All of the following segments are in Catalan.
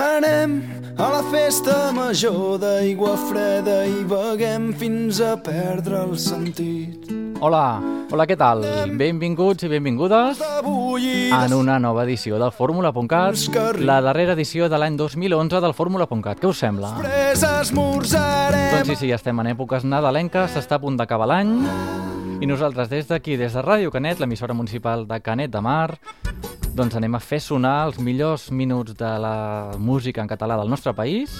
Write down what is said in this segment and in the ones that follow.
Anem a la festa major d'aigua freda i beguem fins a perdre el sentit. Hola, hola, què tal? Benvinguts i benvingudes en una nova edició del Fórmula.cat, la darrera edició de l'any 2011 del Fórmula.cat. Què us sembla? Doncs sí, sí, estem en èpoques nadalenques, s'està a punt d'acabar l'any i nosaltres des d'aquí, des de Ràdio Canet, l'emissora municipal de Canet de Mar, doncs anem a fer sonar els millors minuts de la música en català del nostre país,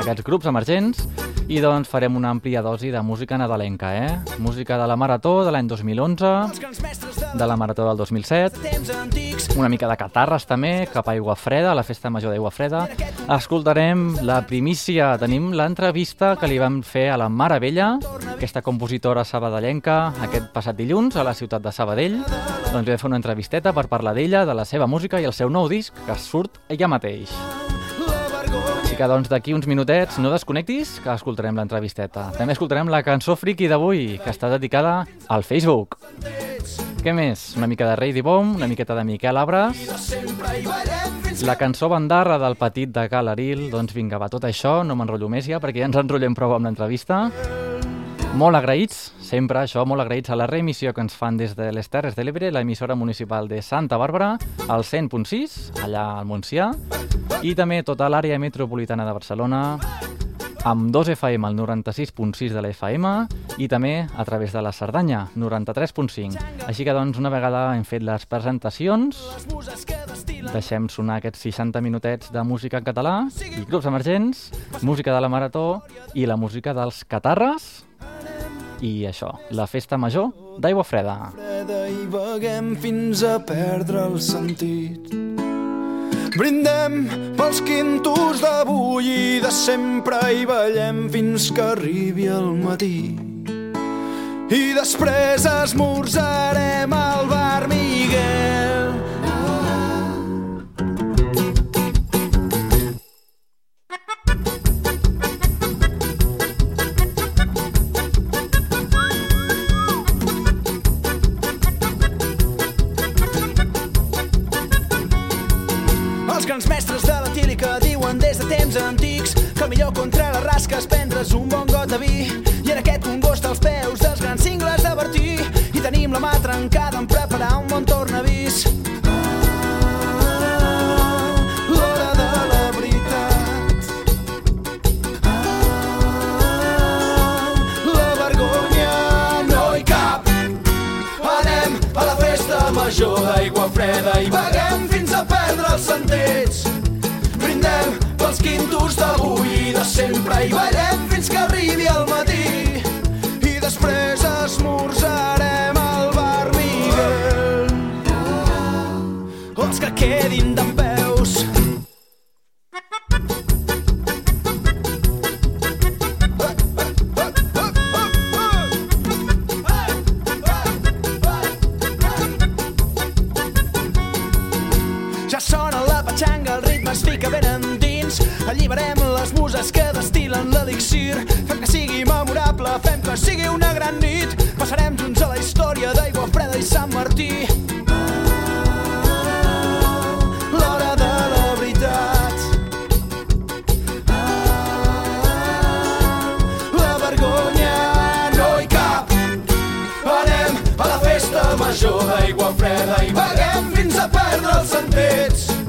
aquests grups emergents, i doncs farem una àmplia dosi de música nadalenca, eh? Música de la Marató de l'any 2011, grans mestres de la Marató del 2007, temps antics. una mica de catarres també, cap a Aigua Freda, la festa major d'Aigua Freda. Escoltarem la primícia, tenim l'entrevista que li vam fer a la Mare Vella, aquesta compositora sabadellenca, aquest passat dilluns a la ciutat de Sabadell. Doncs vam fer una entrevisteta per parlar d'ella, de la seva música i el seu nou disc, que surt ella mateix. Que doncs d'aquí uns minutets no desconnectis, que escoltarem l'entrevisteta. També escoltarem la cançó friki d'avui, que està dedicada al Facebook. Què més? Una mica de Rei Dibom, una miqueta de Miquel Abres, la cançó bandarra del petit de Cal Aril, doncs vinga, va, tot això, no m'enrotllo més ja, perquè ja ens enrotllem prou amb l'entrevista. Molt agraïts, sempre això, molt agraïts a la reemissió que ens fan des de les Terres de l'Ebre, l'emissora municipal de Santa Bàrbara, al 100.6, allà al Montsià, i també tota l'àrea metropolitana de Barcelona, amb 2 FM al 96.6 de la FM i també a través de la Cerdanya, 93.5. Així que doncs una vegada hem fet les presentacions, deixem sonar aquests 60 minutets de música en català i grups emergents, música de la Marató i la música dels Catarres i això, la festa major d'aigua freda. freda i beguem fins a perdre el sentit. Brindem pels quintos d'avui i de sempre i ballem fins que arribi el matí. I després esmorzarem al bar major d'aigua freda i beguem fins a perdre els sentits.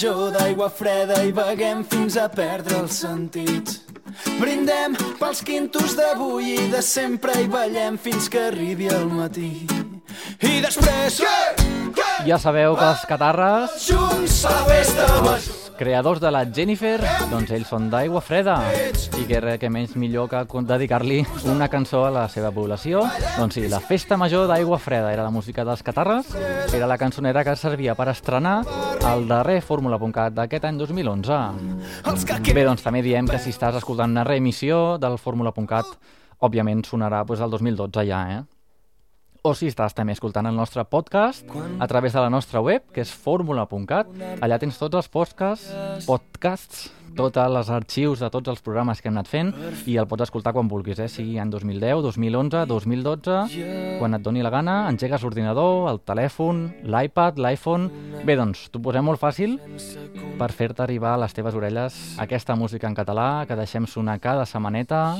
Major d'aigua freda i beguem fins a perdre els sentits. Brindem pels quintos d'avui i de sempre i ballem fins que arribi el matí. I després... Ja sabeu que els catarres, Junts a la festa major. Creadors de la Jennifer, doncs ells són d'aigua freda. I que res que menys millor que dedicar-li una cançó a la seva població. Doncs sí, la festa major d'aigua freda era la música dels catarres, era la cançonera que servia per estrenar el darrer Fórmula.cat d'aquest any 2011. Els que Bé, doncs també diem que si estàs escoltant una reemissió del Fórmula.cat, òbviament sonarà doncs, el 2012 ja, eh? O si estàs també escoltant el nostre podcast a través de la nostra web, que és fórmula.cat, allà tens tots els podcasts, podcasts, tots els arxius de tots els programes que hem anat fent i el pots escoltar quan vulguis, eh? sigui en 2010, 2011, 2012, quan et doni la gana, engegues l'ordinador, el telèfon, l'iPad, l'iPhone... Bé, doncs, t'ho posem molt fàcil per fer-te arribar a les teves orelles aquesta música en català que deixem sonar cada setmaneta,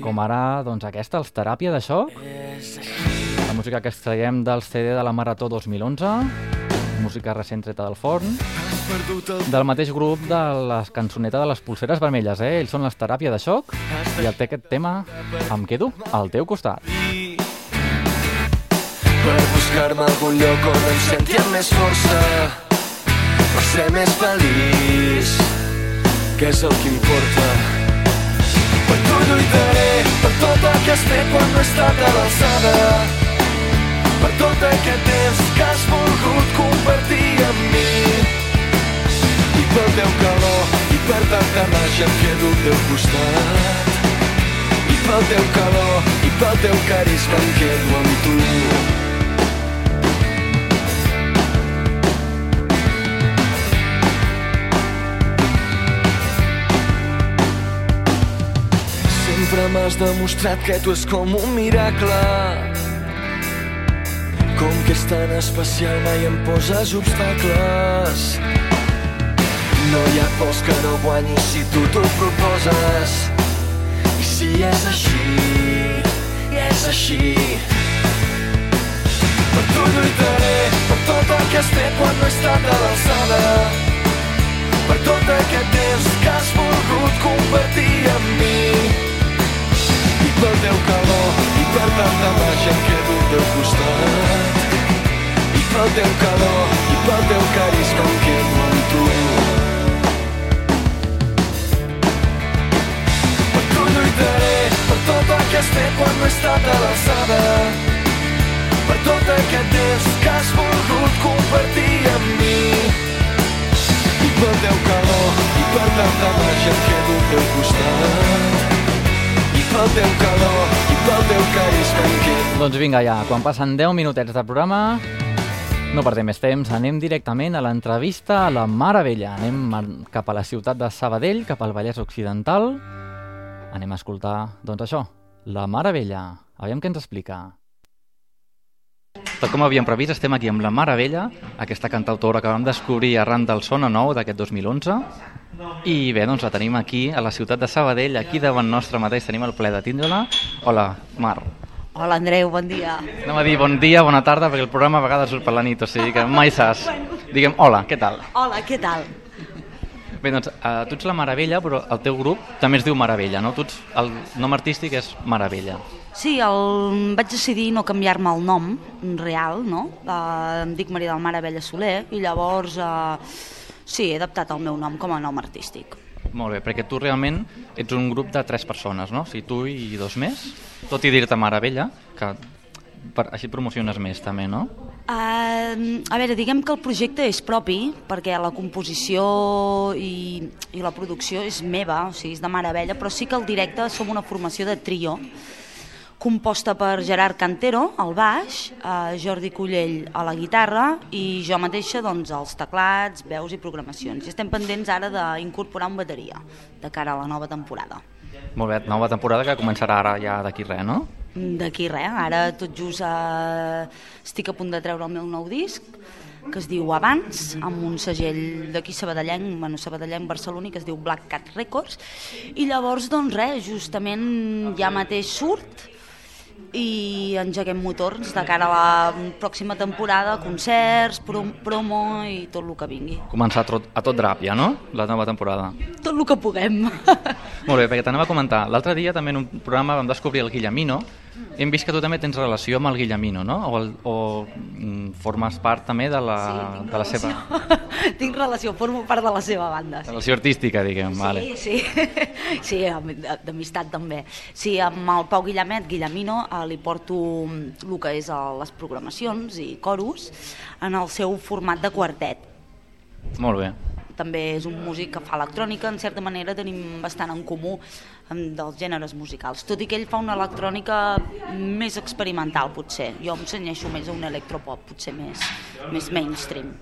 com ara, doncs, aquesta, els Teràpia de Xoc, la música que extraiem del CD de la Marató 2011, música recent treta del forn, del mateix grup de les cançoneta de les pulseres vermelles, eh? Ells són les Teràpia de Xoc. I el té aquest tema Em quedo al teu costat. per buscar-me algun lloc on em senti amb més força per ser més feliç que és el que importa. Per tu lluitaré per tot el que has fet quan no he estat a l'alçada per tot aquest temps que has volgut compartir amb mi. I pel teu calor i per tanta màgia em quedo al teu costat. I pel teu calor i pel teu carisma em quedo amb tu. Sempre m'has demostrat que tu és com un miracle Com que és tan especial mai em poses obstacles. No hi ha pols que no guanyi si tu t'ho proposes. I si és així, és així. Per tu lluitaré, per tot el que has fet quan no he estat a l'alçada. Per tot aquest temps que has volgut compartir amb mi. I pel teu calor per tanta màgia quedo al teu costat i pel teu calor i pel teu carisma em quedo amb tu. Per tu lluitaré per tot el que has fet quan no he estat a l'alçada per tot aquest temps que has volgut compartir amb mi i pel teu calor i per tanta màgia em quedo al teu costat pel teu calor i pel teu em quedo Doncs vinga ja, quan passen 10 minutets de programa, no perdem més temps, anem directament a l'entrevista a la Mare Vella. Anem cap a la ciutat de Sabadell, cap al Vallès Occidental. Anem a escoltar, doncs això, la Mare Vella. Aviam què ens explica. Tal com havíem previst, estem aquí amb la Mare Vella, aquesta cantautora que vam descobrir arran del Sona Nou d'aquest 2011. I bé, doncs la tenim aquí, a la ciutat de Sabadell, aquí davant nostre mateix tenim el ple de tindre-la. Hola, Mar. Hola Andreu, bon dia. Anem a dir bon dia, bona tarda, perquè el programa a vegades surt per la nit, o sigui que mai saps. Diguem, hola, què tal? Hola, què tal? Bé, doncs, uh, tu ets la Maravella, però el teu grup també es diu Maravella, no? Tu ets, el nom artístic és Maravella. Sí, el... vaig decidir no canviar-me el nom real, no? Uh, em dic Maria del Mar Abella Soler i llavors uh, sí, he adaptat el meu nom com a nom artístic. Molt bé, perquè tu realment ets un grup de tres persones, no? O sigui, tu i dos més, tot i dir-te Maravella, que per, així et promociones més també, no? Uh, a veure, diguem que el projecte és propi perquè la composició i, i la producció és meva, o sigui, és de Maravella, però sí que el directe som una formació de trio composta per Gerard Cantero al baix, eh, Jordi Cullell a la guitarra i jo mateixa doncs, als teclats, veus i programacions. I estem pendents ara d'incorporar un bateria de cara a la nova temporada. Molt bé, nova temporada que començarà ara ja d'aquí res, no? D'aquí res, ara tot just eh, estic a punt de treure el meu nou disc que es diu Abans, amb un segell d'aquí sabadellenc, bueno, sabadellenc barceloní, que es diu Black Cat Records, i llavors, doncs res, justament ja mateix surt, i engeguem motors de cara a la pròxima temporada, concerts, prom promo i tot el que vingui. Començar a tot, a tot drap ja, no? La nova temporada. Tot el que puguem. Molt bé, perquè t'anava a comentar. L'altre dia també en un programa vam descobrir el Guillemino. Hem vist que tu també tens relació amb el Guillemino, no? O, el, o mm, formes part també de la, tinc de la seva tinc relació, formo part de la seva banda. Sí. relació artística, diguem. vale. Sí, sí, sí, am- d'amistat també. Sí, amb el Pau Guillemet, Guillemino, eh, li porto el que és eh, les programacions i coros en el seu format de quartet. Molt bé. També és un músic que fa electrònica, en certa manera tenim bastant en comú dels gèneres musicals, tot i que ell fa una electrònica més experimental, potser. Jo em cenyeixo més a un electropop, potser més, més mainstream.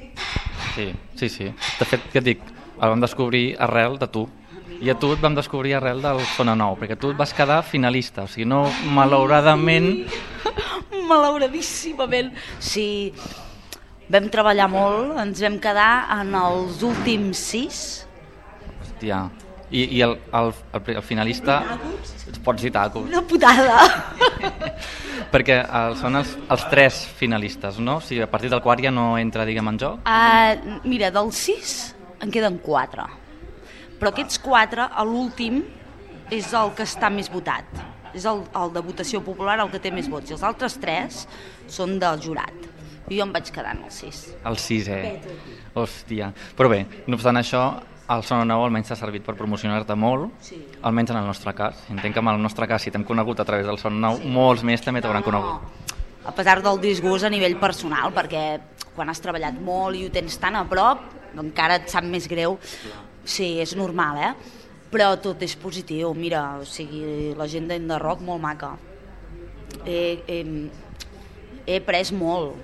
Sí, sí, sí. De fet, què et dic? El vam descobrir arrel de tu. I a tu et vam descobrir arrel del Sona Nou, perquè tu et vas quedar finalista, o sigui, no, malauradament... Malauradíssimament. Sí, vam treballar molt, ens vam quedar en els últims sis. Hòstia. I, i el, el, el, el finalista... Pots dir tacos. Una putada. Perquè el, són els, els tres finalistes, no? O sigui, a partir del quart ja no entra, diguem, en joc. Uh, mira, dels sis en queden quatre. Però aquests quatre, l'últim, és el que està més votat. És el, el de votació popular el que té més vots. I els altres tres són del jurat. I jo em vaig quedar en els sis. El sisè. Hòstia. Però bé, no obstant això, el Sona Nou almenys t'ha servit per promocionar-te molt, Sí. almenys en el nostre cas. Entenc que en el nostre cas, si t'hem conegut a través del Sona Nou, molts més també t'hauran conegut. A pesar del disgust a nivell personal, perquè quan has treballat molt i ho tens tan a prop, encara et sap més greu. Sí, és normal, eh? Però tot és positiu. Mira, o sigui, la gent d'Enda Rock molt maca. He, he, he après molt,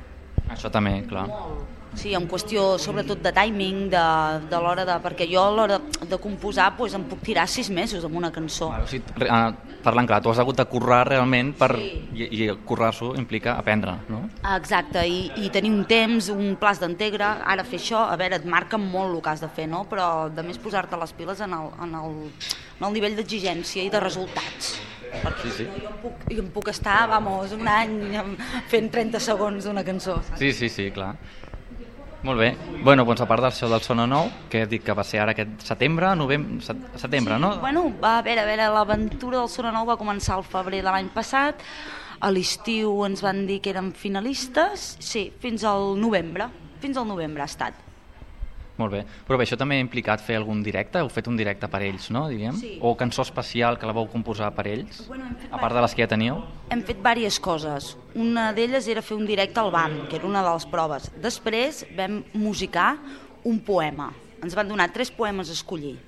Això també, clar. Sí, en qüestió sobretot de timing, de, de l'hora de... Perquè jo a l'hora de composar pues, em puc tirar sis mesos amb una cançó. O sigui, ah, parlant clar, tu has hagut de currar realment per... I, i currar-s'ho implica aprendre, no? Exacte, i, i tenir un temps, un plaç d'integre, ara fer això, a veure, et marca molt el que has de fer, no? però de més posar-te les piles en el, en el, en el nivell d'exigència i de resultats. Perquè Sí, sí. no, jo em puc, jo em puc estar, vamos, un any fent 30 segons d'una cançó. saps? Sí, sí, sí, clar. Molt bé. Bueno, doncs a part d'això del Sona Nou, que he dit que va ser ara aquest setembre, novembre, setembre, no? Bueno, va, a veure, a veure, l'aventura del Sona Nou va començar al febrer de l'any passat, a l'estiu ens van dir que eren finalistes, sí, fins al novembre, fins al novembre ha estat. Molt bé. Però bé, això també ha implicat fer algun directe? Heu fet un directe per ells, no, diguem? Sí. O cançó especial que la vau composar per ells? Bueno, a part de les que ja teníeu? Hem fet diverses coses. Una d'elles era fer un directe al BAM, que era una de les proves. Després vam musicar un poema. Ens van donar tres poemes a escollir.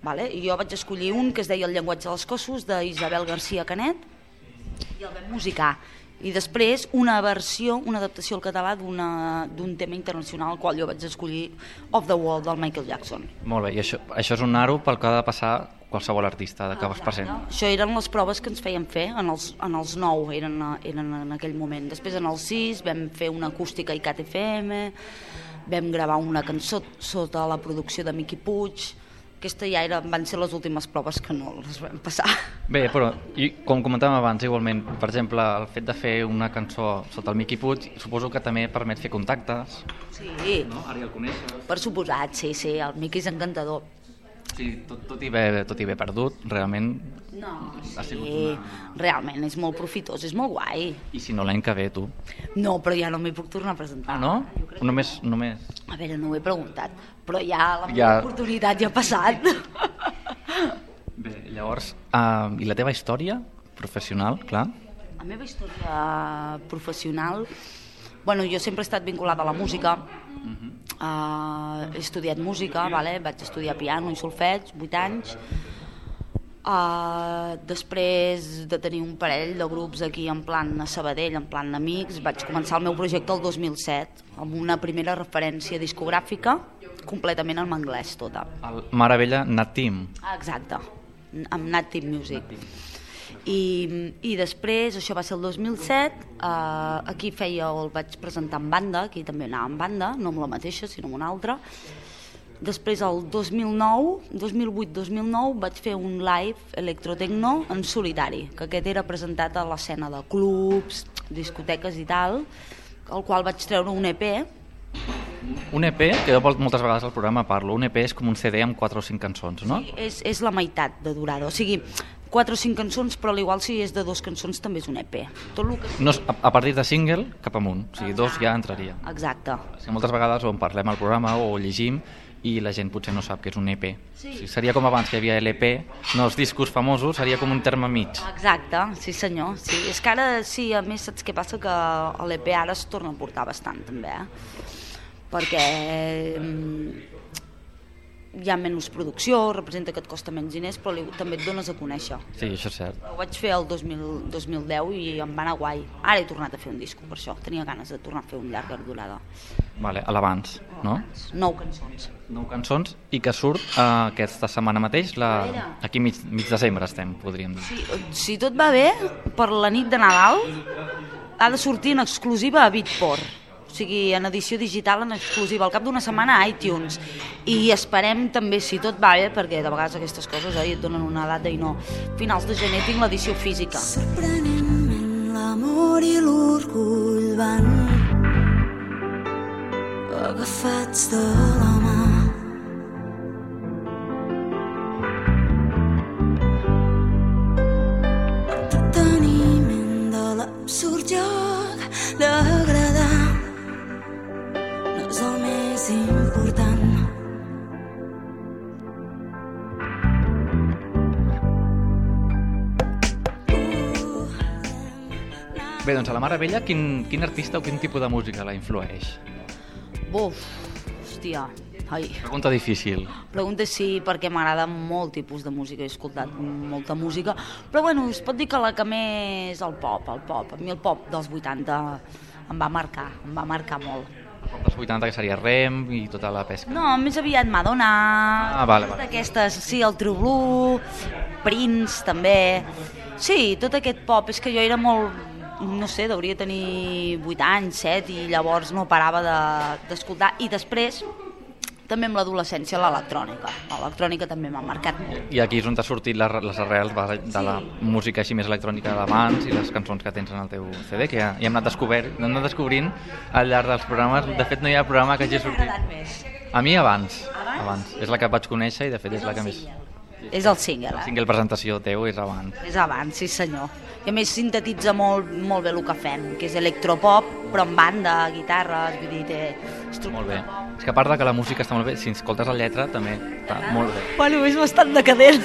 Vale? I jo vaig escollir un que es deia El llenguatge dels cossos, d'Isabel García Canet, i el vam musicar. I després una versió, una adaptació al català d'un tema internacional, qual jo vaig escollir Off the Wall, del Michael Jackson. Molt bé, i això, això és un aro pel que ha de passar qualsevol artista de que es presenti. Això eren les proves que ens feien fer, en els, en els 9 eren, eren en aquell moment. Després en els 6 vam fer una acústica a ICAT FM, vam gravar una cançó sota la producció de Miqui Puig, aquesta ja era, van ser les últimes proves que no les vam passar. Bé, però i, com comentàvem abans, igualment, per exemple, el fet de fer una cançó sota el Miqui Puig, suposo que també permet fer contactes, Sí, no? Ara ja el coneixes. per suposat, sí, sí, el Miqui és encantador. Sí, tot, tot, i bé, tot i bé perdut, realment, No, Ha sigut sí, una- realment és molt profitós, és molt guai. i si no l'any que ve, tu. No, però ja no m'hi puc tornar a presentar. Ah, no? Jo crec- Només, només... A veure, no ho he preguntat, però ja la meva Ja- oportunitat ja ha passat. Bé, llavors, uh, i la teva història professional, clar? La meva història professional... Bueno, jo sempre he estat vinculada a la música. Uh, he estudiat música, vale? vaig estudiar piano i solfeig, 8 anys. Uh, després de tenir un parell de grups aquí en plan a Sabadell, en plan amics, vaig començar el meu projecte el 2007 amb una primera referència discogràfica completament en anglès tota. El Maravella Nat Team. Ah, Exacte, amb Nat Team Music. I, I després, això va ser el 2007, eh, aquí feia, el vaig presentar en banda, aquí també anava en banda, no amb la mateixa, sinó amb una altra, Després, el 2009, 2008-2009, vaig fer un live electrotecno en solitari, que aquest era presentat a l'escena de clubs, discoteques i tal, el qual vaig treure un EP, Un EP, que jo moltes vegades al programa parlo, un EP és com un CD amb 4 o 5 cançons, no? és, és la meitat de durada, o sigui, 4 o 5 cançons, però al igual si és de dos cançons també és un EP. Tot el que... no a, a partir de single cap amunt, o sigui, dos ja entraria. Exacte. Que moltes vegades on parlem al programa o llegim i la gent potser no sap que és un EP. Sí. O sigui, seria com abans que hi havia LP, no els discos famosos, seria com un terme mig. Exacte, sí senyor. Sí. És que ara, sí, a més, saps què passa? Que l'EP ara es torna a portar bastant, també, eh? Perquè mm, hi ha menys producció, representa que et costa menys diners, però li, també et dones a conèixer. Sí, això és cert. Ho vaig fer el 2000, 2010 i em va anar guai. Ara he tornat a fer un disco, per això. Tenia ganes de tornar a fer un llarga durada. Vale, a l'abans, no? Nou cançons. Nou cançons i que surt eh, aquesta setmana mateix, la... Aquí mig, mig desembre estem, podríem dir. Si, si tot va bé, per la nit de Nadal ha de sortir en exclusiva a Beatport o sigui, en edició digital en exclusiva, al cap d'una setmana a iTunes. I esperem també, si tot va bé, perquè de vegades aquestes coses eh, et donen una data i no. Finals de gener tinc l'edició física. Sorprenentment l'amor i l'orgull van agafats de la mà. L'entreteniment de l'absurd joc d'agradar no més important. Bé, doncs a la Mare Vella, quin, quin artista o quin tipus de música la influeix? Buf, hòstia, ai. Pregunta difícil. Pregunta sí, perquè m'agrada molt tipus de música, he escoltat molta música, però bueno, es pot dir que la que més el pop, el pop. A mi el pop dels 80 em va marcar, em va marcar molt. Com dels 80, que seria Rem i tota la pesca. No, més aviat Madonna, Ah, vale, vale. d'aquestes, sí, el True Blue, Prince també, sí, tot aquest pop, és que jo era molt, no sé, hauria tenir 8 anys, 7, i llavors no parava de- d'escoltar, i després també amb l'adolescència l'electrònica, l'electrònica també m'ha marcat molt. I aquí és on t'ha sortit les, les arrels de, de la música així més electrònica d'abans i les cançons que tens en el teu CD, que ja, ja hem anat, descobert, hem anat descobrint al llarg dels programes. De fet, no hi ha programa que hagi sortit. A mi abans, Abans? abans. És la que vaig conèixer i de fet és la que més... És el single, El eh? single presentació teu és abans. És abans, sí senyor. I a més sintetitza molt, molt bé el que fem, que és electropop, però amb banda, guitarres, vull dir, té estructura Molt bé. És que a part de que la música està molt bé, si escoltes la lletra també està molt bé. Bueno, és bastant decadent.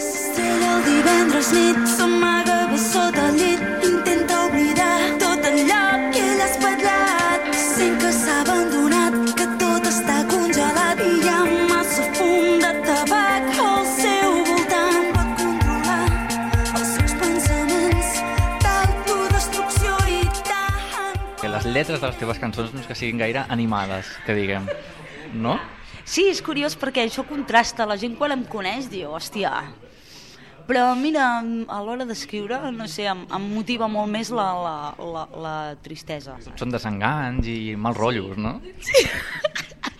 S'estrella el divendres nit, s'amaga bé sota el llit, intenta oblidar tot allò que ell ha espatllat. Sent que s'ha abandonat, lletres de les teves cançons no és que siguin gaire animades, que diguem. No? Sí, és curiós perquè això contrasta. La gent quan em coneix diu, hòstia... Però mira, a l'hora d'escriure, no sé, em, em motiva molt més la, la, la, la tristesa. Són desenganys i mal rotllos, no? Sí,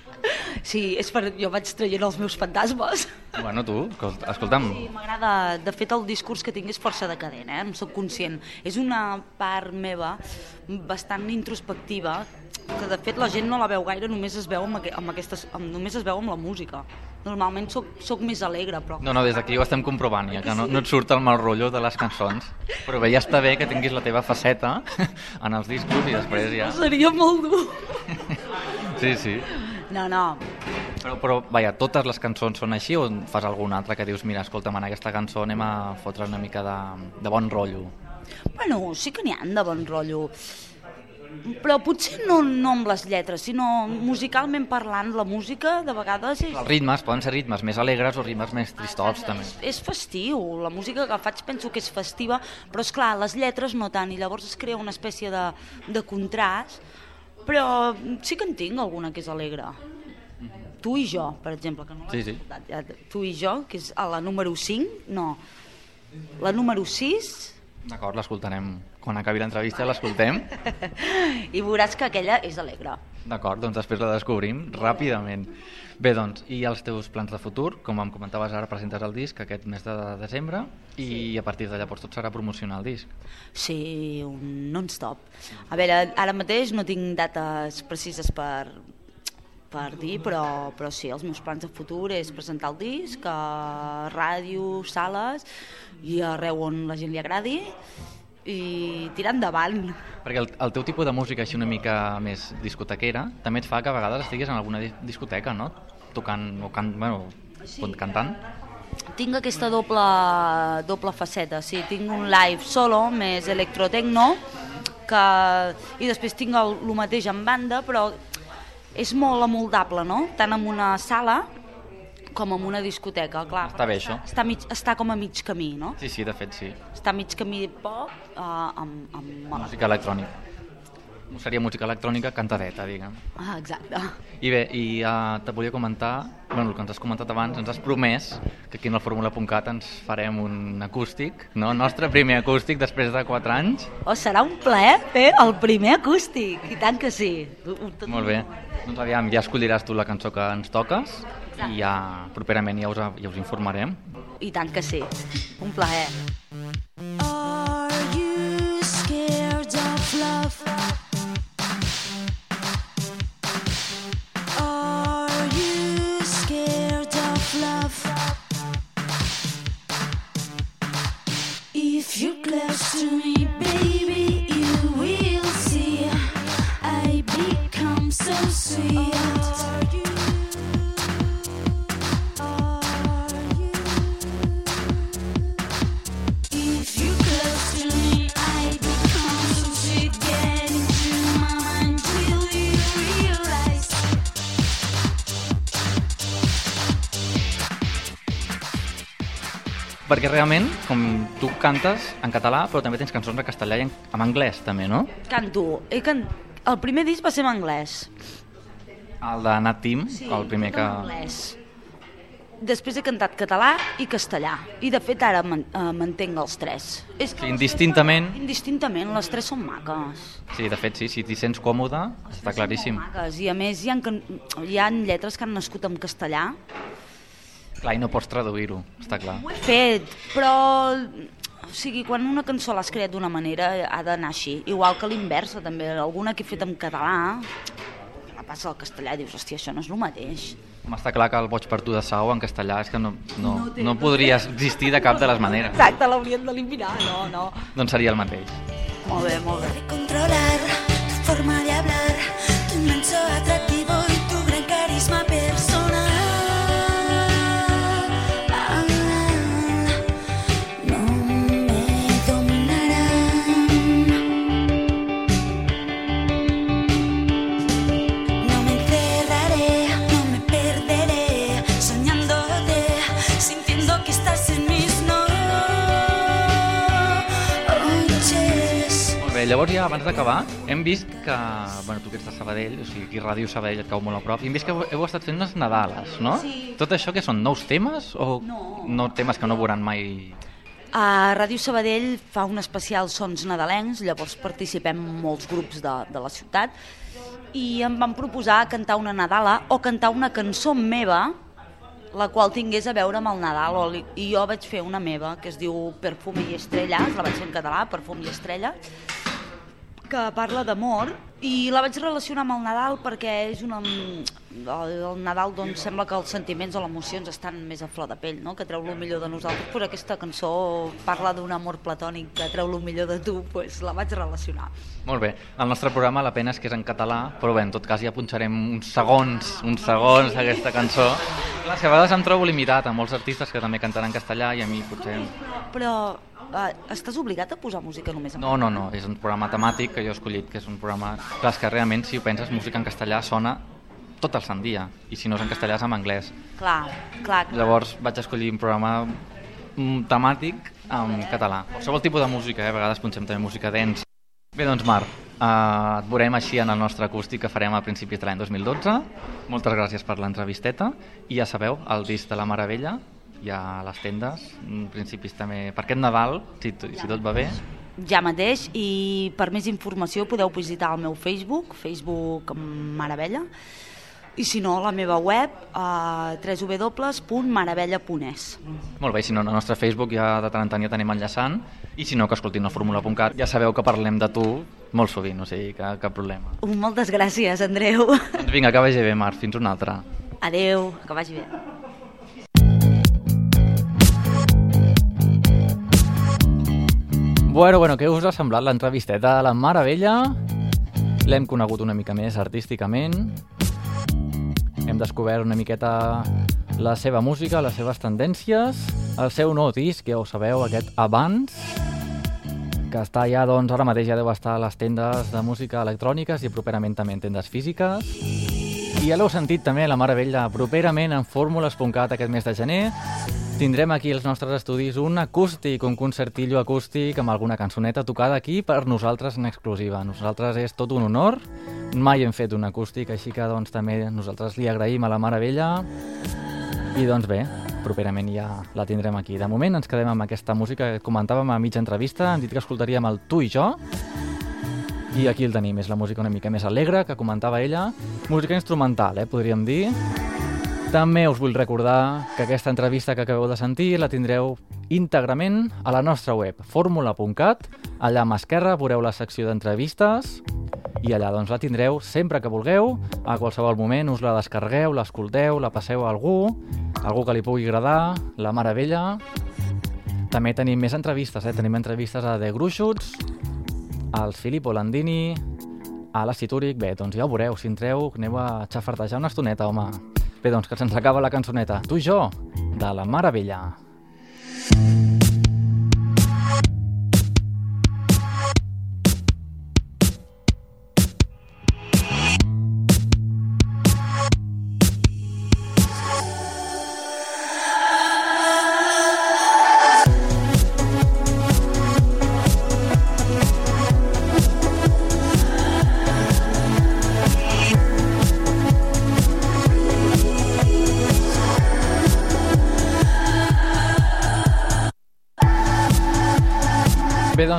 és per... jo vaig traient els meus fantasmes. Bueno, tu, escolta, escolta'm, Sí, m'agrada, de fet el discurs que tinc és força decadent, eh? em soc conscient. És una part meva bastant introspectiva, que de fet la gent no la veu gaire, només es veu amb, aqu amb aquestes, amb, només es veu amb la música. Normalment soc, soc més alegre, però... No, no, des d'aquí ho estem comprovant ja, que no, no et surt el mal rotllo de les cançons. Però bé, ja està bé que tinguis la teva faceta en els discos i després ja... Seria molt dur. Sí, sí. No, no, Però, però vaja, totes les cançons són així o fas alguna altra que dius, mira, escolta'm, en aquesta cançó anem a fotre una mica de, de bon rotllo? bueno, sí que n'hi han de bon rotllo. Però potser no, no amb les lletres, sinó musicalment parlant, la música de vegades és... Els ritmes poden ser ritmes més alegres o ritmes més tristots, també. És festiu, la música que faig penso que és festiva, però és clar, les lletres no tant, i llavors es crea una espècie de, de contrast, però sí que en tinc alguna que és alegre. Tu i jo, per exemple, que no l'has Sí, sí. escoltat. Ja, tu i jo, que és a la número 5, no, la número 6, D'acord, l'escoltarem. Quan acabi l'entrevista l'escoltem. I veuràs que aquella és alegre. D'acord, doncs després la descobrim ràpidament. Bé, doncs, i els teus plans de futur? Com em comentaves ara, presentes el disc aquest mes de desembre i a partir de llavors tot serà promocionar el disc. Sí, un non-stop. A veure, ara mateix no tinc dates precises per, per dir, però, però sí, els meus plans de futur és presentar el disc a ràdio, sales i arreu on la gent li agradi i tirar endavant. Perquè el, el teu tipus de música així una mica més discotequera també et fa que a vegades estiguis en alguna di- discoteca, no? Tocant o can, bueno, sí. cantant. Tinc aquesta doble, doble faceta, sí, tinc un live solo, més electrotecno, que... i després tinc el, el mateix en banda, però és molt amoldable, no? Tant en una sala com en una discoteca, clar. Està bé, això. Està, mig, està com a mig camí, no? Sí, sí, de fet, sí. Està a mig camí pop uh, amb, amb melòdica. Música electrònica. Seria música electrònica cantadeta, diguem. Ah, exacte. I bé, i uh, te volia comentar, bueno, el que ens has comentat abans, ens has promès que aquí en el Fórmula.cat ens farem un acústic, no? El nostre primer acústic després de 4 anys. Oh, serà un plaer fer el primer acústic, i tant que sí. Molt bé. Doncs aviam, ja escolliràs tu la cançó que ens toques i ja properament ja us, ja us informarem. I tant que sí. Un plaer. Are you scared of love? Are you scared of love? If you're close to me, baby, you will see I become so sweet. Perquè realment, com tu cantes en català, però també tens cançons en castellà i en, en anglès, també, no? Canto. He can... El primer disc va ser en anglès. El de Nat Team, el primer que... En anglès. Després he cantat català i castellà. I de fet ara eh, mantenc els tres. És que Sí, indistintament. tres Indistintament, les tres són maques. Sí, de fet, sí, si t'hi sents còmode, està claríssim. Maques. I a més hi ha, hi ha lletres que han nascut en castellà. Clar, i no pots traduir-ho, està clar. Ho he fet, però... O sigui, quan una cançó l'has creat d'una manera ha d'anar així. Igual que l'inversa, també. Alguna que he fet en català, la passa al castellà i dius, hòstia, això no és el mateix. Home, està clar que el Boig per tu de Sau en castellà és que no, no, no podria existir de cap de les maneres. Exacte, l'haurien d'eliminar. No, no. Doncs seria el mateix. Molt bé, molt bé. controlar tu forma de llavors ja abans d'acabar, hem vist que, bueno, tu que ets de Sabadell, o sigui, aquí Ràdio Sabadell et cau molt a prop, i hem vist que heu, heu estat fent unes Nadales, no? Sí. Tot això que són nous temes o No. no temes que no veuran mai... A Ràdio Sabadell fa un especial Sons Nadalencs, llavors participem molts grups de, de la ciutat i em van proposar cantar una Nadala o cantar una cançó meva la qual tingués a veure amb el Nadal o li- i jo vaig fer una meva que es diu Perfume i Estrelles, la vaig fer en català, Perfum i Estrella que parla d'amor i la vaig relacionar amb el Nadal perquè és una... El, Nadal doncs sembla que els sentiments o les emocions estan més a flor de pell, no? que treu el millor de nosaltres, però aquesta cançó parla d'un amor platònic que treu el millor de tu, pues la vaig relacionar. Molt bé, el nostre programa la pena és que és en català, però bé, en tot cas ja punxarem uns segons, uns segons d'aquesta cançó. Clar, és que a vegades em trobo limitat a molts artistes que també cantaran en castellà i a mi potser... Però eh, estàs obligat a posar música només en No, no, no, és un programa temàtic que jo he escollit, que és un programa... Clar, és que realment, si ho penses, música en castellà sona tot el sant dia, i si no és en castellà és en anglès. Clar, clar, clar. Llavors vaig escollir un programa mm, temàtic en català. Qualsevol tipus de música, eh? a vegades punxem també música dents. Bé, doncs Marc, eh, et veurem així en el nostre acústic que farem a principis de l'any 2012. Moltes gràcies per l'entrevisteta i ja sabeu, el disc de la Meravella ja a les tendes, en principis també per aquest Nadal, si, to- si tot va bé, ja mateix i per més informació podeu visitar el meu Facebook, Facebook Maravella, i si no, la meva web, uh, www.maravella.es. Molt bé, si no, al nostre Facebook ja de tant en tant ja tenim enllaçant, i si no, que escoltin la fórmula.cat, ja sabeu que parlem de tu molt sovint, o sigui, que, cap problema. Moltes gràcies, Andreu. Doncs vinga, que vagi bé, Marc, fins una altra. Adeu, que vagi bé. Bueno, bueno, què us ha semblat l'entrevisteta a la Maravella? L'hem conegut una mica més artísticament. Hem descobert una miqueta la seva música, les seves tendències, el seu nou disc, ja ho sabeu, aquest Abans, que està ja, doncs, ara mateix ja deu estar a les tendes de música electròniques i properament també en tendes físiques. I ja l'heu sentit també, la Maravella, properament en fórmules.cat aquest mes de gener, Tindrem aquí als nostres estudis un acústic, un concertillo acústic amb alguna cançoneta tocada aquí per nosaltres en exclusiva. Nosaltres és tot un honor, mai hem fet un acústic, així que doncs també nosaltres li agraïm a la Mare Vella i doncs bé, properament ja la tindrem aquí. De moment ens quedem amb aquesta música que comentàvem a mitja entrevista, hem dit que escoltaríem el Tu i jo, i aquí el tenim, és la música una mica més alegre que comentava ella, música instrumental, eh, podríem dir, també us vull recordar que aquesta entrevista que acabeu de sentir la tindreu íntegrament a la nostra web, fórmula.cat. Allà a mà esquerra veureu la secció d'entrevistes i allà doncs la tindreu sempre que vulgueu, a qualsevol moment us la descarregueu, l'escolteu, la passeu a algú, algú que li pugui agradar, la meravella. També tenim més entrevistes, eh? tenim entrevistes a The Gruixuts, als Filippo Landini, a l'Àcid Úric. Bé, doncs ja ho veureu, si entreu, aneu a xafartejar una estoneta, home. Bé, doncs que se'ns acaba la cançoneta. Tu i jo, de la Maravella. Bé,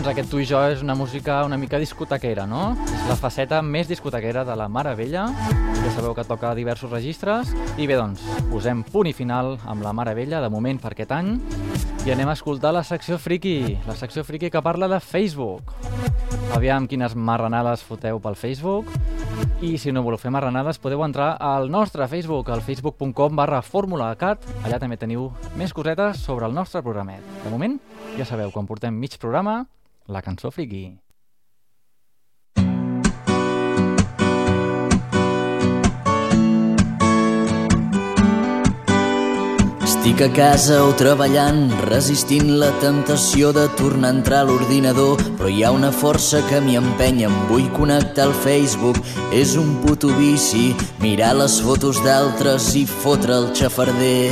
doncs aquest Tu i jo és una música una mica discotequera, no? És la faceta més discotequera de la Mare Vella. Ja sabeu que toca diversos registres. I bé, doncs, posem punt i final amb la Mare Vella, de moment per aquest any. I anem a escoltar la secció friki, la secció friki que parla de Facebook. Aviam quines marranades foteu pel Facebook. I si no voleu fer marranades, podeu entrar al nostre Facebook, al facebook.com barra formulacat. Allà també teniu més cosetes sobre el nostre programet. De moment, ja sabeu, quan portem mig programa, la cançó friki. Estic a casa o treballant, resistint la tentació de tornar a entrar a l'ordinador, però hi ha una força que m'hi empenya, em vull connectar al Facebook. És un puto vici, mirar les fotos d'altres i fotre el xafarder.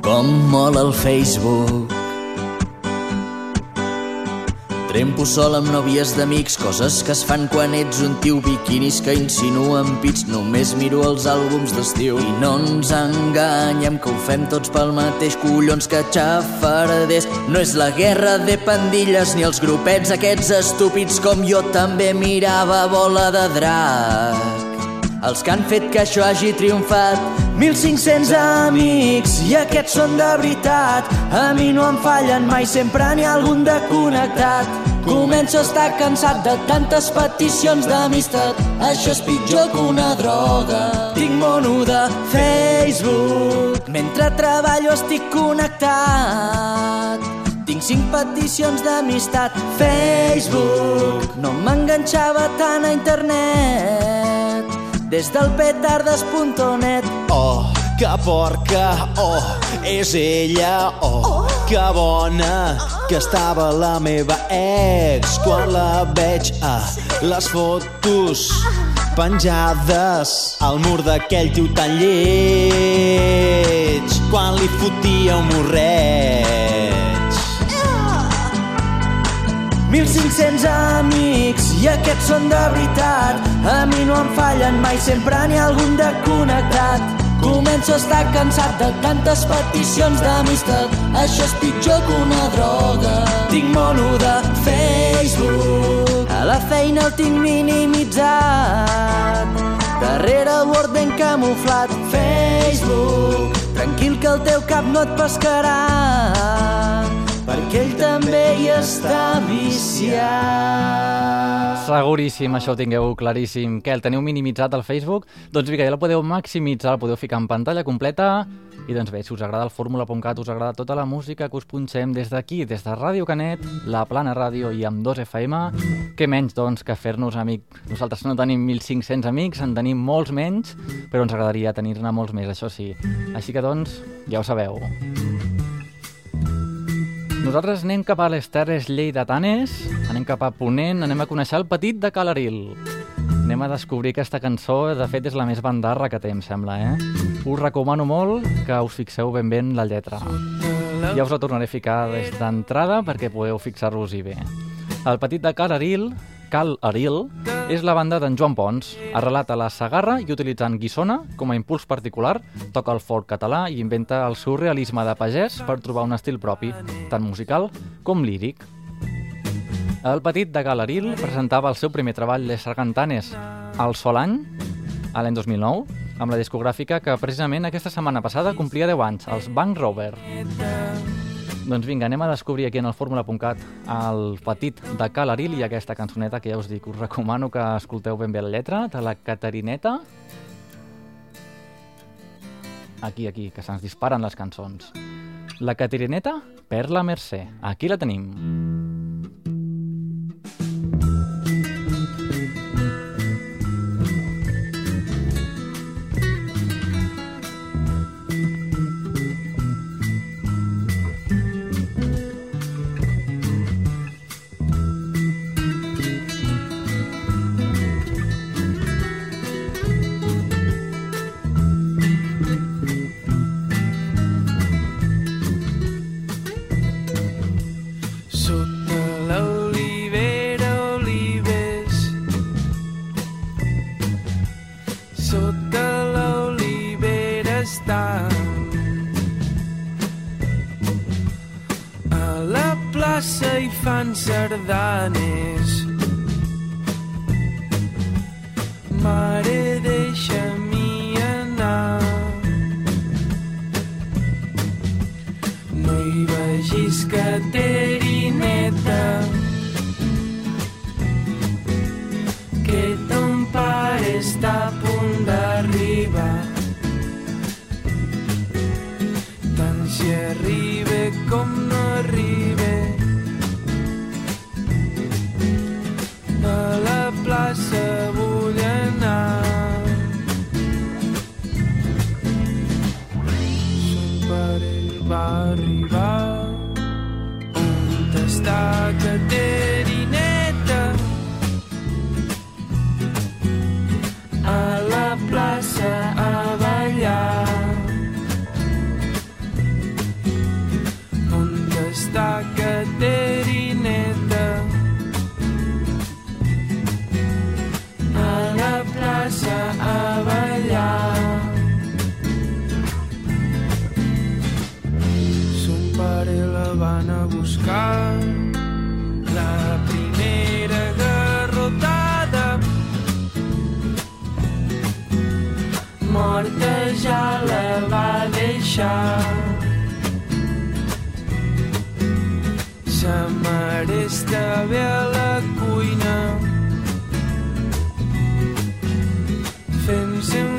Com mola el Facebook. Trempo sol amb nòvies d'amics, coses que es fan quan ets un tio, biquinis que insinuen pits, només miro els àlbums d'estiu. I no ens enganyem, que ho fem tots pel mateix, collons que xafarders. No és la guerra de pandilles ni els grupets aquests estúpids com jo també mirava bola de drac. Els que han fet que això hagi triomfat 1.500 amics i aquests són de veritat. A mi no em fallen mai, sempre n'hi ha algun de connectat. Començo a estar cansat de tantes peticions d'amistat Això és pitjor que una droga. Tinc mono de Facebook Mentre treballo estic connectat. Tinc cinc peticions d'amistat. Facebook No m'enganxava tant a internet Des del petardes.net Oh, que porca, oh, és ella, oh, que bona, que estava la meva ex. Quan la veig a les fotos penjades al mur d'aquell tio tan lleig. Quan li fotia un morreig. 1.500 amics i aquests són de veritat A mi no em fallen mai, sempre n'hi ha algun de connectat Començo a estar cansat de tantes peticions d'amistat. Això és pitjor que una droga. Tinc mono de Facebook. A la feina el tinc minimitzat. Darrere el Word ben camuflat. Facebook. Tranquil que el teu cap no et pescarà perquè ell també hi està viciat. Seguríssim, això ho tingueu claríssim. Què, el teniu minimitzat al Facebook? Doncs vinga, ja el podeu maximitzar, el podeu ficar en pantalla completa i doncs bé, si us agrada el fórmula.cat, us agrada tota la música que us punxem des d'aquí, des de Ràdio Canet, la Plana Ràdio i amb 2FM, què menys doncs que fer-nos amic. Nosaltres no tenim 1.500 amics, en tenim molts menys, però ens agradaria tenir-ne molts més, això sí. Així que doncs, ja ho sabeu. Nosaltres anem cap a les terres lleidatanes, anem cap a Ponent, anem a conèixer el petit de Calaril. Anem a descobrir aquesta cançó, de fet és la més bandarra que té, em sembla, eh? Us recomano molt que us fixeu ben bé en la lletra. Ja us la tornaré a ficar des d'entrada perquè podeu fixar-vos-hi bé. El petit de Calaril, Cal Aril, és la banda d'en Joan Pons, arrelat a la Sagarra i utilitzant guissona com a impuls particular, toca el folk català i inventa el surrealisme de pagès per trobar un estil propi, tant musical com líric. El petit de Galaril presentava el seu primer treball Les Sargantanes al sol any, l'any 2009, amb la discogràfica que precisament aquesta setmana passada complia 10 anys, els Bank Rover. Doncs vinga, anem a descobrir aquí en el fórmula.cat el petit de Calaril i aquesta cançoneta que ja us dic, us recomano que escolteu ben bé la lletra de la Catarineta. Aquí, aquí, que se'ns disparen les cançons. La Catarineta per la Mercè. Aquí la tenim. Sota l'olivera, olives. Sota l'olivera està a la plaça hi fan sardanes. Fent-se un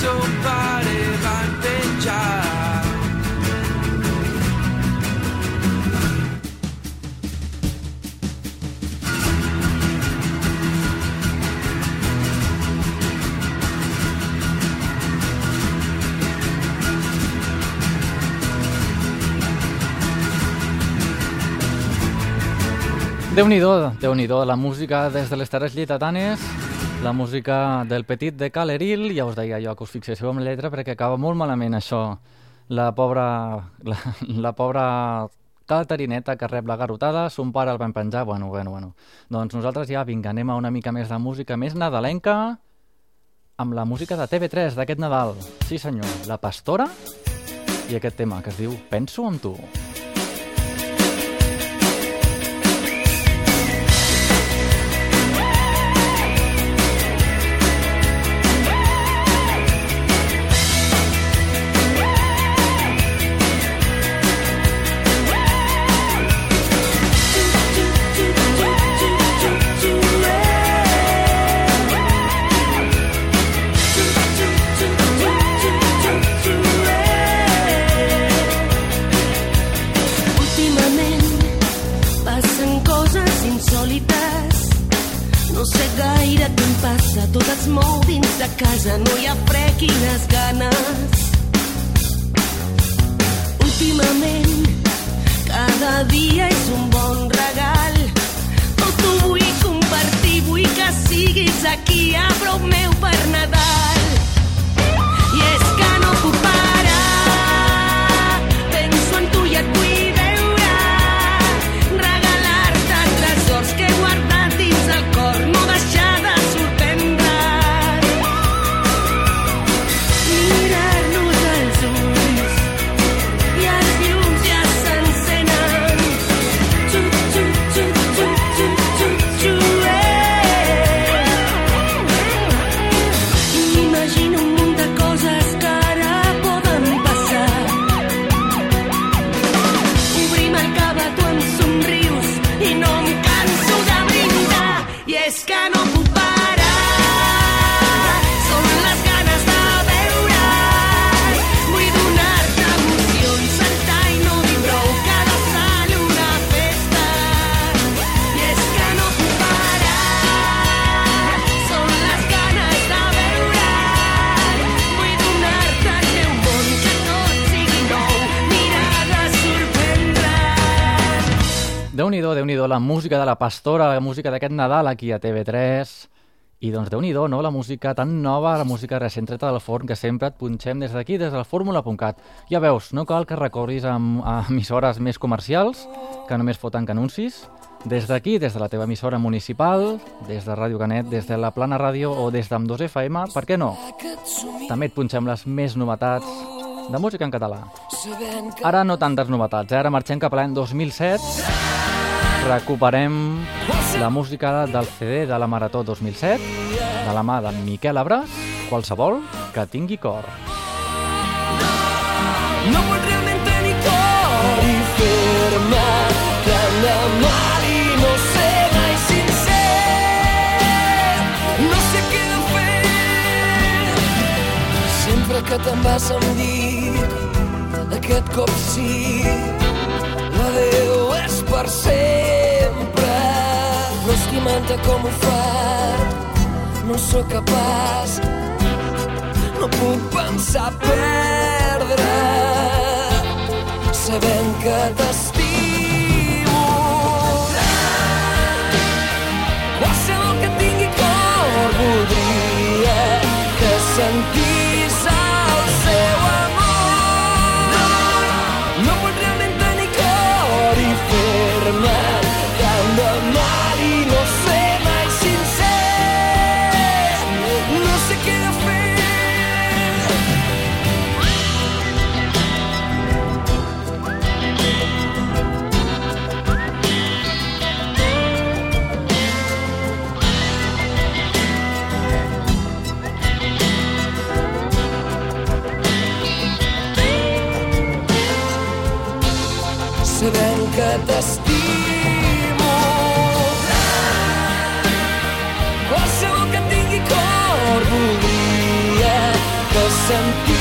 somebody vanteggiare. déu nhi déu nhi la música des de les terres lleidatanes la música del Petit de Caleril, ja us deia jo que us fixéssiu amb la lletra perquè acaba molt malament això. La pobra, la, la pobra Catarineta que rep la garotada, son pare el van penjar, bueno, bueno, bueno. Doncs nosaltres ja, vinga, anem a una mica més de música més nadalenca, amb la música de TV3 d'aquest Nadal. Sí senyor, La Pastora i aquest tema que es diu Penso en tu. Últimament la música de la Pastora, la música d'aquest Nadal aquí a TV3. I doncs déu nhi no? La música tan nova, la música recent treta del forn que sempre et punxem des d'aquí, des del fórmula.cat. Ja veus, no cal que recorris amb, a emissores més comercials, que només foten anuncis. Des d'aquí, des de la teva emissora municipal, des de Ràdio Canet, des de la Plana Ràdio o des d'Am 2 FM, per què no? També et punxem les més novetats de música en català. Ara no tantes novetats, eh? ara marxem cap a l'any 2007 recuperem la música del CD de la Marató 2007 de la mà de Miquel Abràs, qualsevol que tingui cor. No pot realment tenir cor i fer-me tant de mal i ser sincer. No sé què de fer. Sempre que te'n vas em dic aquest cop sí. L'adeu és per sempre. Però estimant-te com ho faig, no sóc capaç no puc pensar perdre. Sabent que t'estimo sabent que t'estimo. Qualsevol que tingui cor voldria que sentís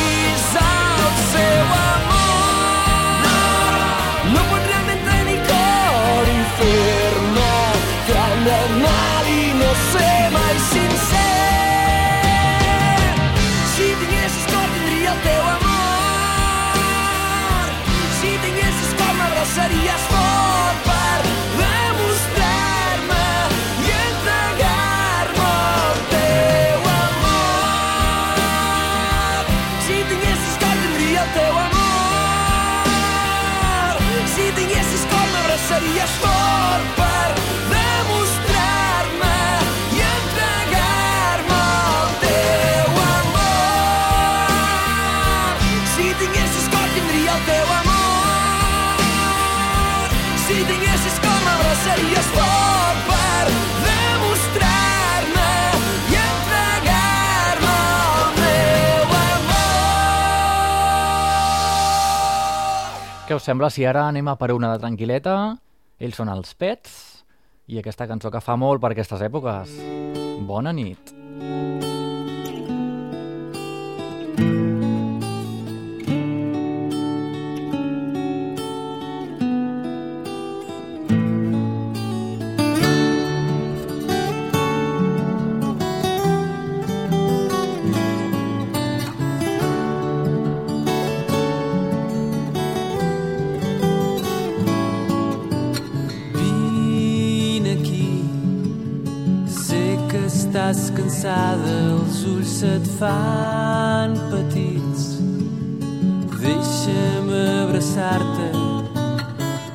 us sembla si ara anem a per una de tranquil·leta? Ells són els Pets i aquesta cançó que fa molt per aquestes èpoques. Bona nit. Vine cansada, els ulls se't fan petits. Deixa'm abraçar-te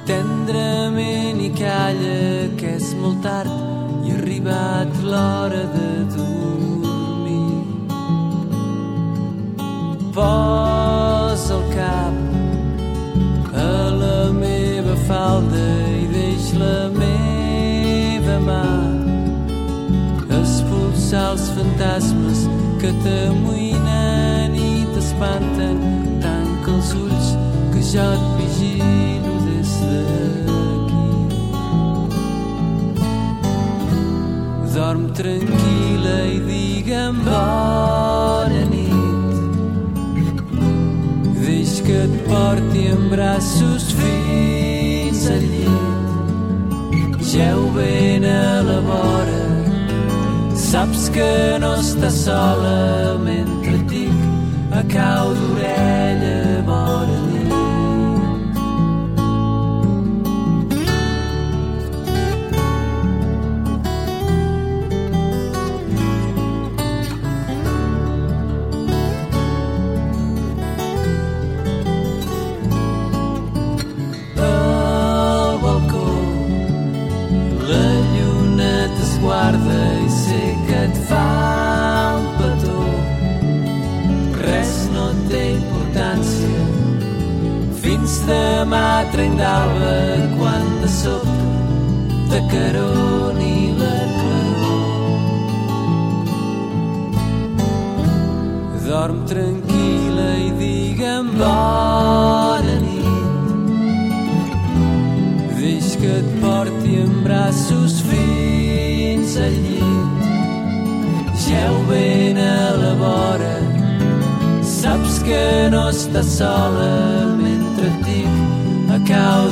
tendrament i calla que és molt tard i ha arribat l'hora de dormir. Posa el cap a la meva falda i deix la meva mà expulsar els fantasmes que t'amoïnen i t'espanten tanca els ulls que jo et vigilo des d'aquí. Dorm tranquil·la i digue'm bona nit. Deix que et porti en braços fins al llit. Geu ben a la vora, saps que no estàs sola mentre dic a cau d'orella fins demà trenc d'alba quan de sobte t'acaroni la claror dorm tranquil·la i digue'm bona nit Deix que et porti en braços fins al llit. Geu ben a la vora, saps que no estàs sola mentre et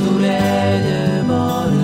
dic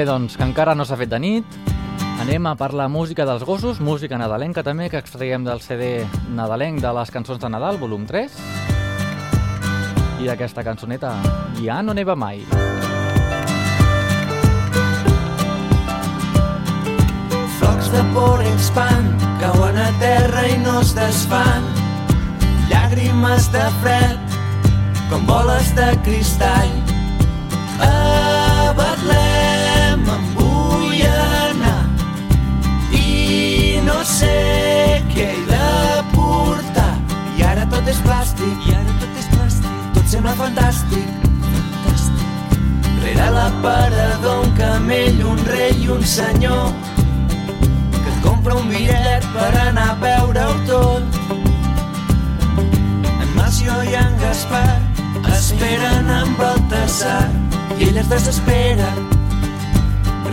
Bé, doncs, que encara no s'ha fet de nit, anem a per la música dels gossos, música nadalenca també, que extraiem del CD nadalenc de les cançons de Nadal, volum 3. I aquesta cançoneta, Ja no neva mai. Flocs de por i espant cauen a terra i no es desfan. Llàgrimes de fred com boles de cristall. Sembla fantàstic, fantàstic. Rere l'aparador un camell, un rei i un senyor que et compra un bitllet per anar a veure-ho tot. En Macio i en Gaspar esperen amb Baltasar i ell es desespera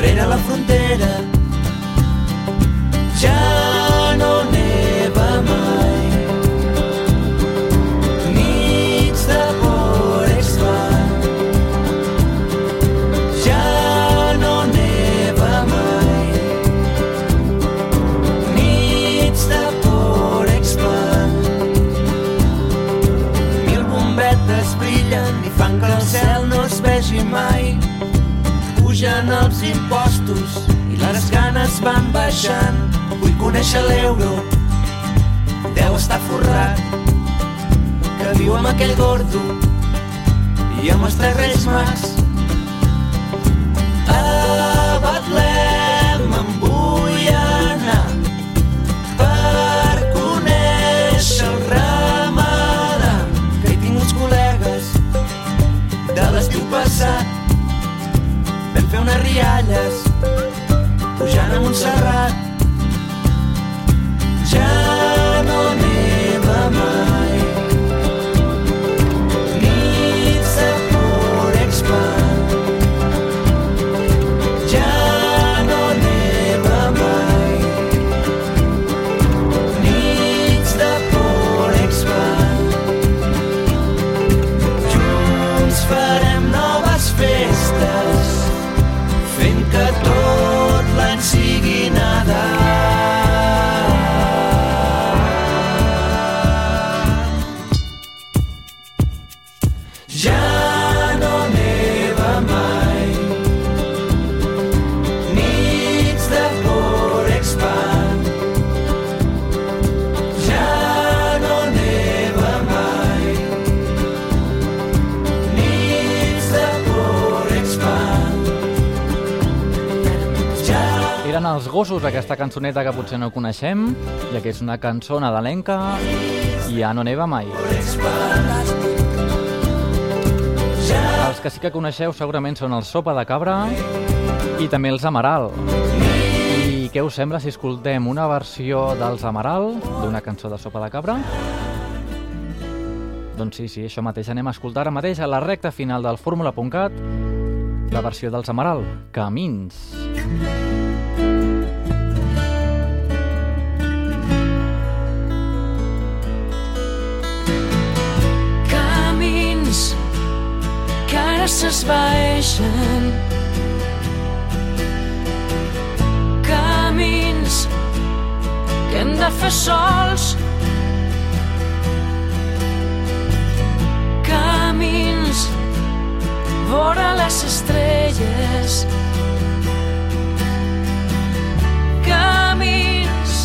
rere la frontera. Ja impostos i les ganes van baixant. Vull conèixer l'euro, deu estar forrat, que viu amb aquell gordo i amb els tres reis mags. Rialles pujant a Montserrat. Els gossos, aquesta cançoneta que potser no coneixem, ja que és una cançó nadalenca i ja no neva mai. Els que sí que coneixeu segurament són el Sopa de Cabra i també els Amaral. I què us sembla si escoltem una versió dels Amaral d'una cançó de Sopa de Cabra? Doncs sí, sí, això mateix anem a escoltar ara mateix a la recta final del fórmula.cat la versió dels Amaral, Camins. camins s'esvaeixen. Camins que hem de fer sols. Camins vora les estrelles. Camins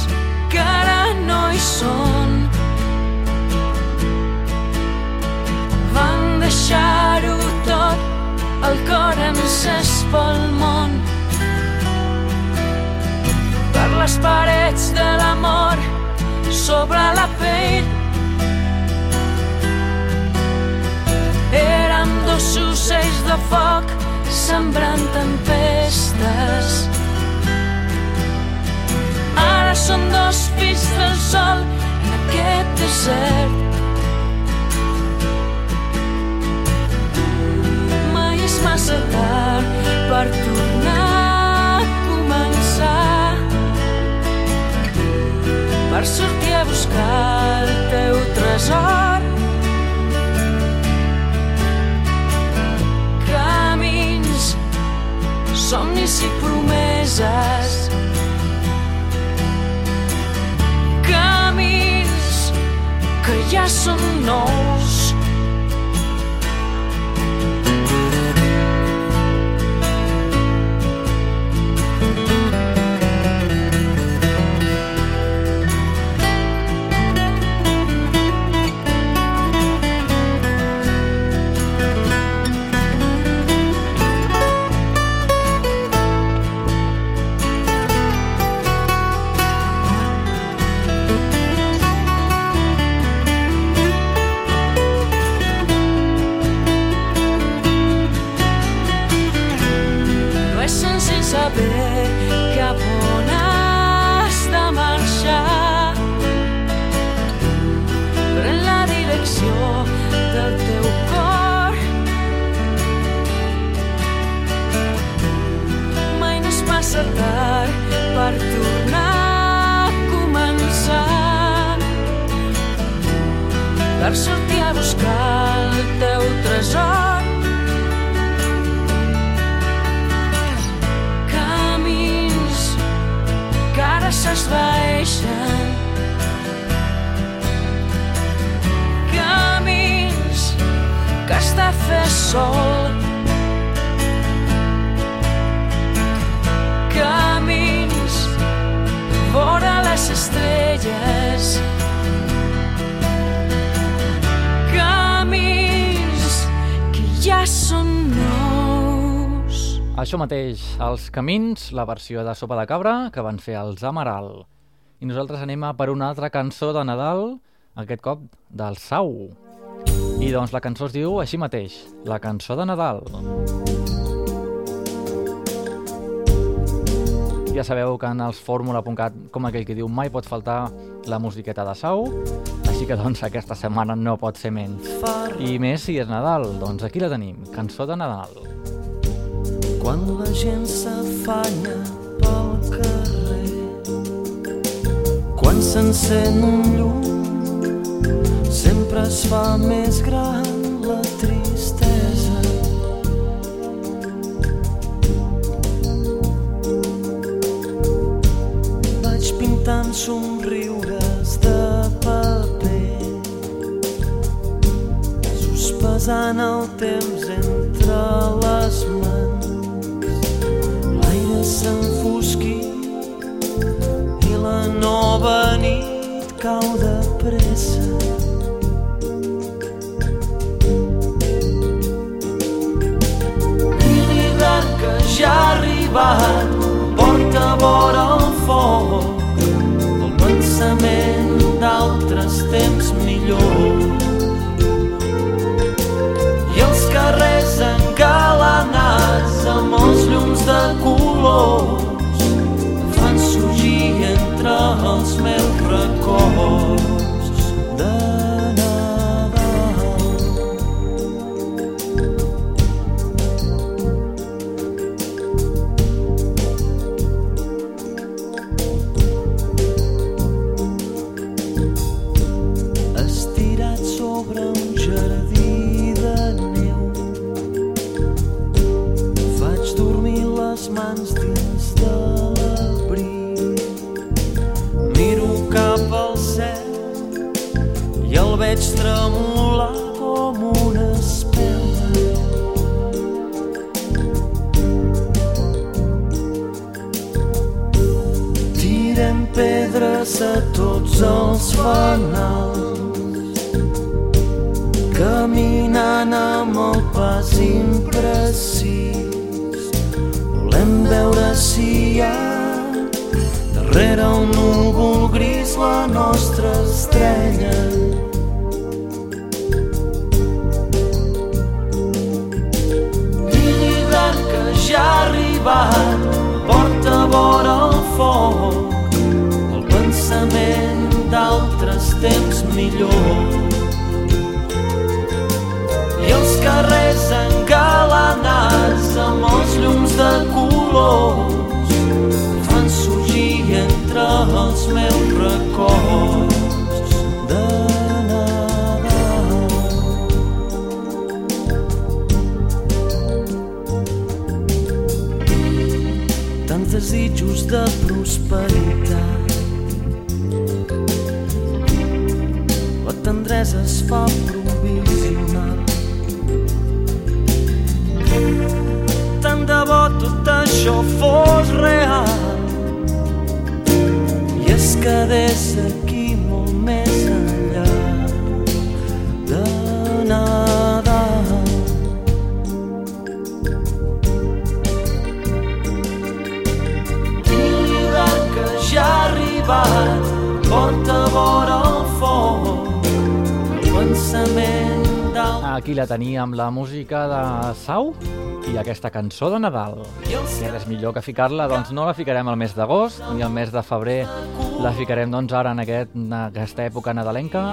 que ara no hi són. Deixar-ho tot, el cor encès pel món. Per les parets de l'amor, sobre la pell. Érem dos ocells de foc, sembrant tempestes. Ara som dos fills del sol en aquest desert. Somnis i promeses. Camins que ja són nous Això mateix, els Camins, la versió de Sopa de Cabra que van fer els Amaral. I nosaltres anem a per una altra cançó de Nadal, aquest cop del Sau. I doncs la cançó es diu així mateix, la cançó de Nadal. Ja sabeu que en els fórmula.cat, com aquell que diu, mai pot faltar la musiqueta de Sau, així que doncs aquesta setmana no pot ser menys. I més si és Nadal, doncs aquí la tenim, cançó de Nadal. Quan la gent s'afanya pel carrer Quan s'encén un llum Sempre es fa més gran la tristesa. Vaig pintant somriures de paper Sospesant el temps entre les mans L'aire s'enfosquí i la nova nit cau de pressa. I l'hivern que ja ha arribat porta vora el foc el pensament d'altres temps millors de colors. Fan sorgir entre els meus records fos real. I es quedés aquí molt més enllà de Nadal. L'hivern que ja ha arribat? Porta Aquí la teníem, la música de Sau i aquesta cançó de Nadal. i res millor que ficar-la, doncs no la ficarem al mes d'agost ni al mes de febrer. La ficarem doncs ara en, aquest, en aquesta època nadalenca.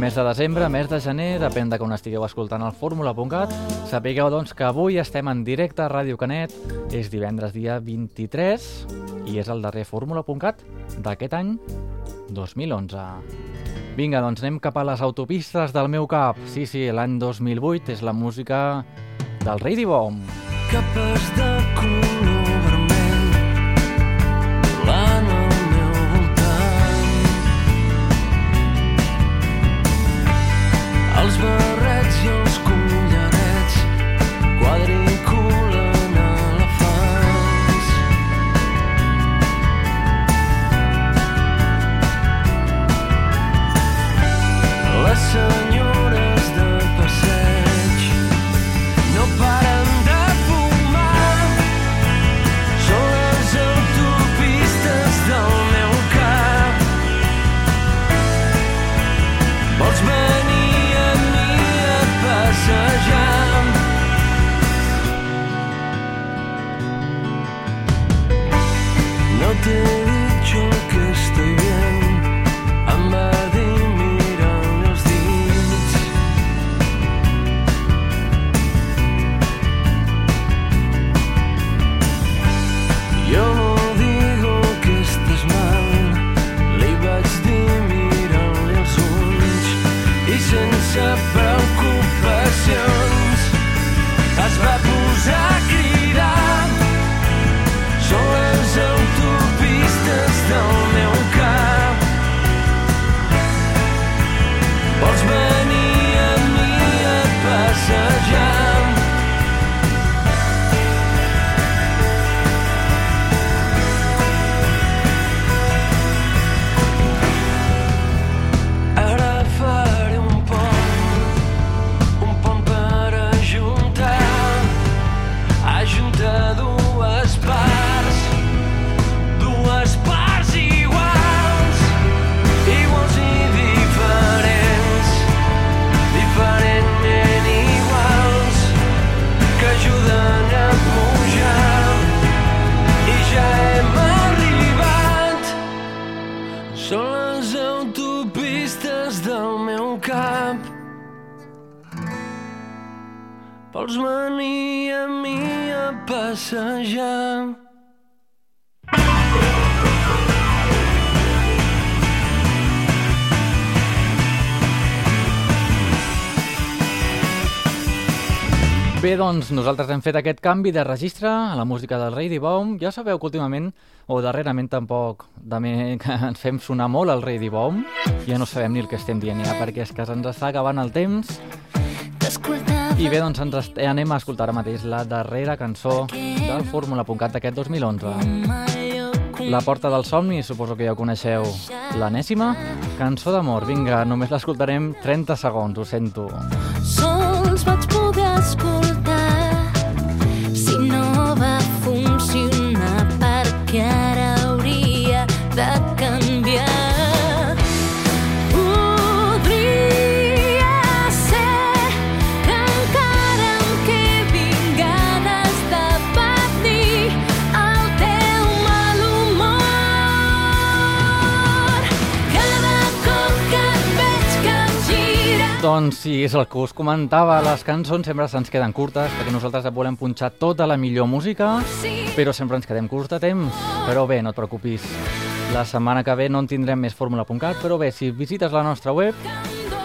Mes de desembre, mes de gener, depèn de quan estigueu escoltant el fórmula.cat. Sapigueu doncs que avui estem en directe a Ràdio Canet, és divendres dia 23 i és el darrer fórmula.cat d'aquest any 2011. Vinga, doncs anem cap a les autopistes del meu cap. Sí, sí, l'any 2008 és la música del Rei Bomb. capes de color doncs nosaltres hem fet aquest canvi de registre a la música del Rei Bomb. Ja sabeu que últimament, o darrerament tampoc, també ens fem sonar molt el Rei Bomb. Ja no sabem ni el que estem dient ja, perquè és que se'ns està acabant el temps. I bé, doncs ens anem a escoltar ara mateix la darrera cançó del Fórmula.cat d'aquest 2011. La porta del somni, suposo que ja ho coneixeu. L'anèsima cançó d'amor. Vinga, només l'escoltarem 30 segons, ho sento. sols vaig poder escoltar Doncs sí, és el que us comentava, les cançons sempre se'ns queden curtes perquè nosaltres volem punxar tota la millor música, però sempre ens quedem curts de temps. Però bé, no et preocupis, la setmana que ve no en tindrem més fórmula.cat, però bé, si visites la nostra web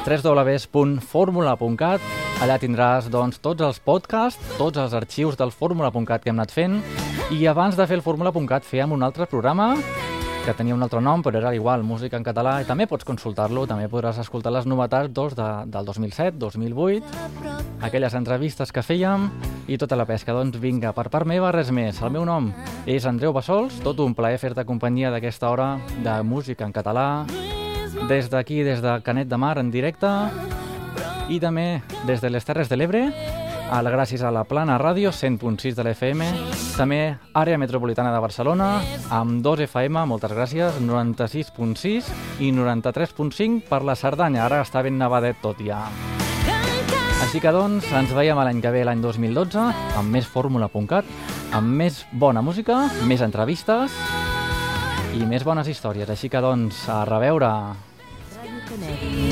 www.formula.cat allà tindràs doncs, tots els podcasts, tots els arxius del fórmula.cat que hem anat fent. I abans de fer el fórmula.cat fèiem un altre programa que tenia un altre nom, però era igual, música en català, i també pots consultar-lo, també podràs escoltar les novetats doncs, de, del 2007, 2008, aquelles entrevistes que fèiem i tota la pesca. Doncs vinga, per part meva res més. El meu nom és Andreu Bassols, tot un plaer fer-te companyia d'aquesta hora de música en català, des d'aquí, des de Canet de Mar, en directe, i també des de les Terres de l'Ebre, la, gràcies a la Plana Ràdio 100.6 de l'FM, també àrea metropolitana de Barcelona, amb 2 FM, moltes gràcies, 96.6 i 93.5 per la Cerdanya, ara està ben nevadet tot ja. Així que doncs, ens veiem l'any que ve, l'any 2012, amb més fórmula.cat, amb més bona música, més entrevistes i més bones històries. Així que doncs, a reveure... Canari.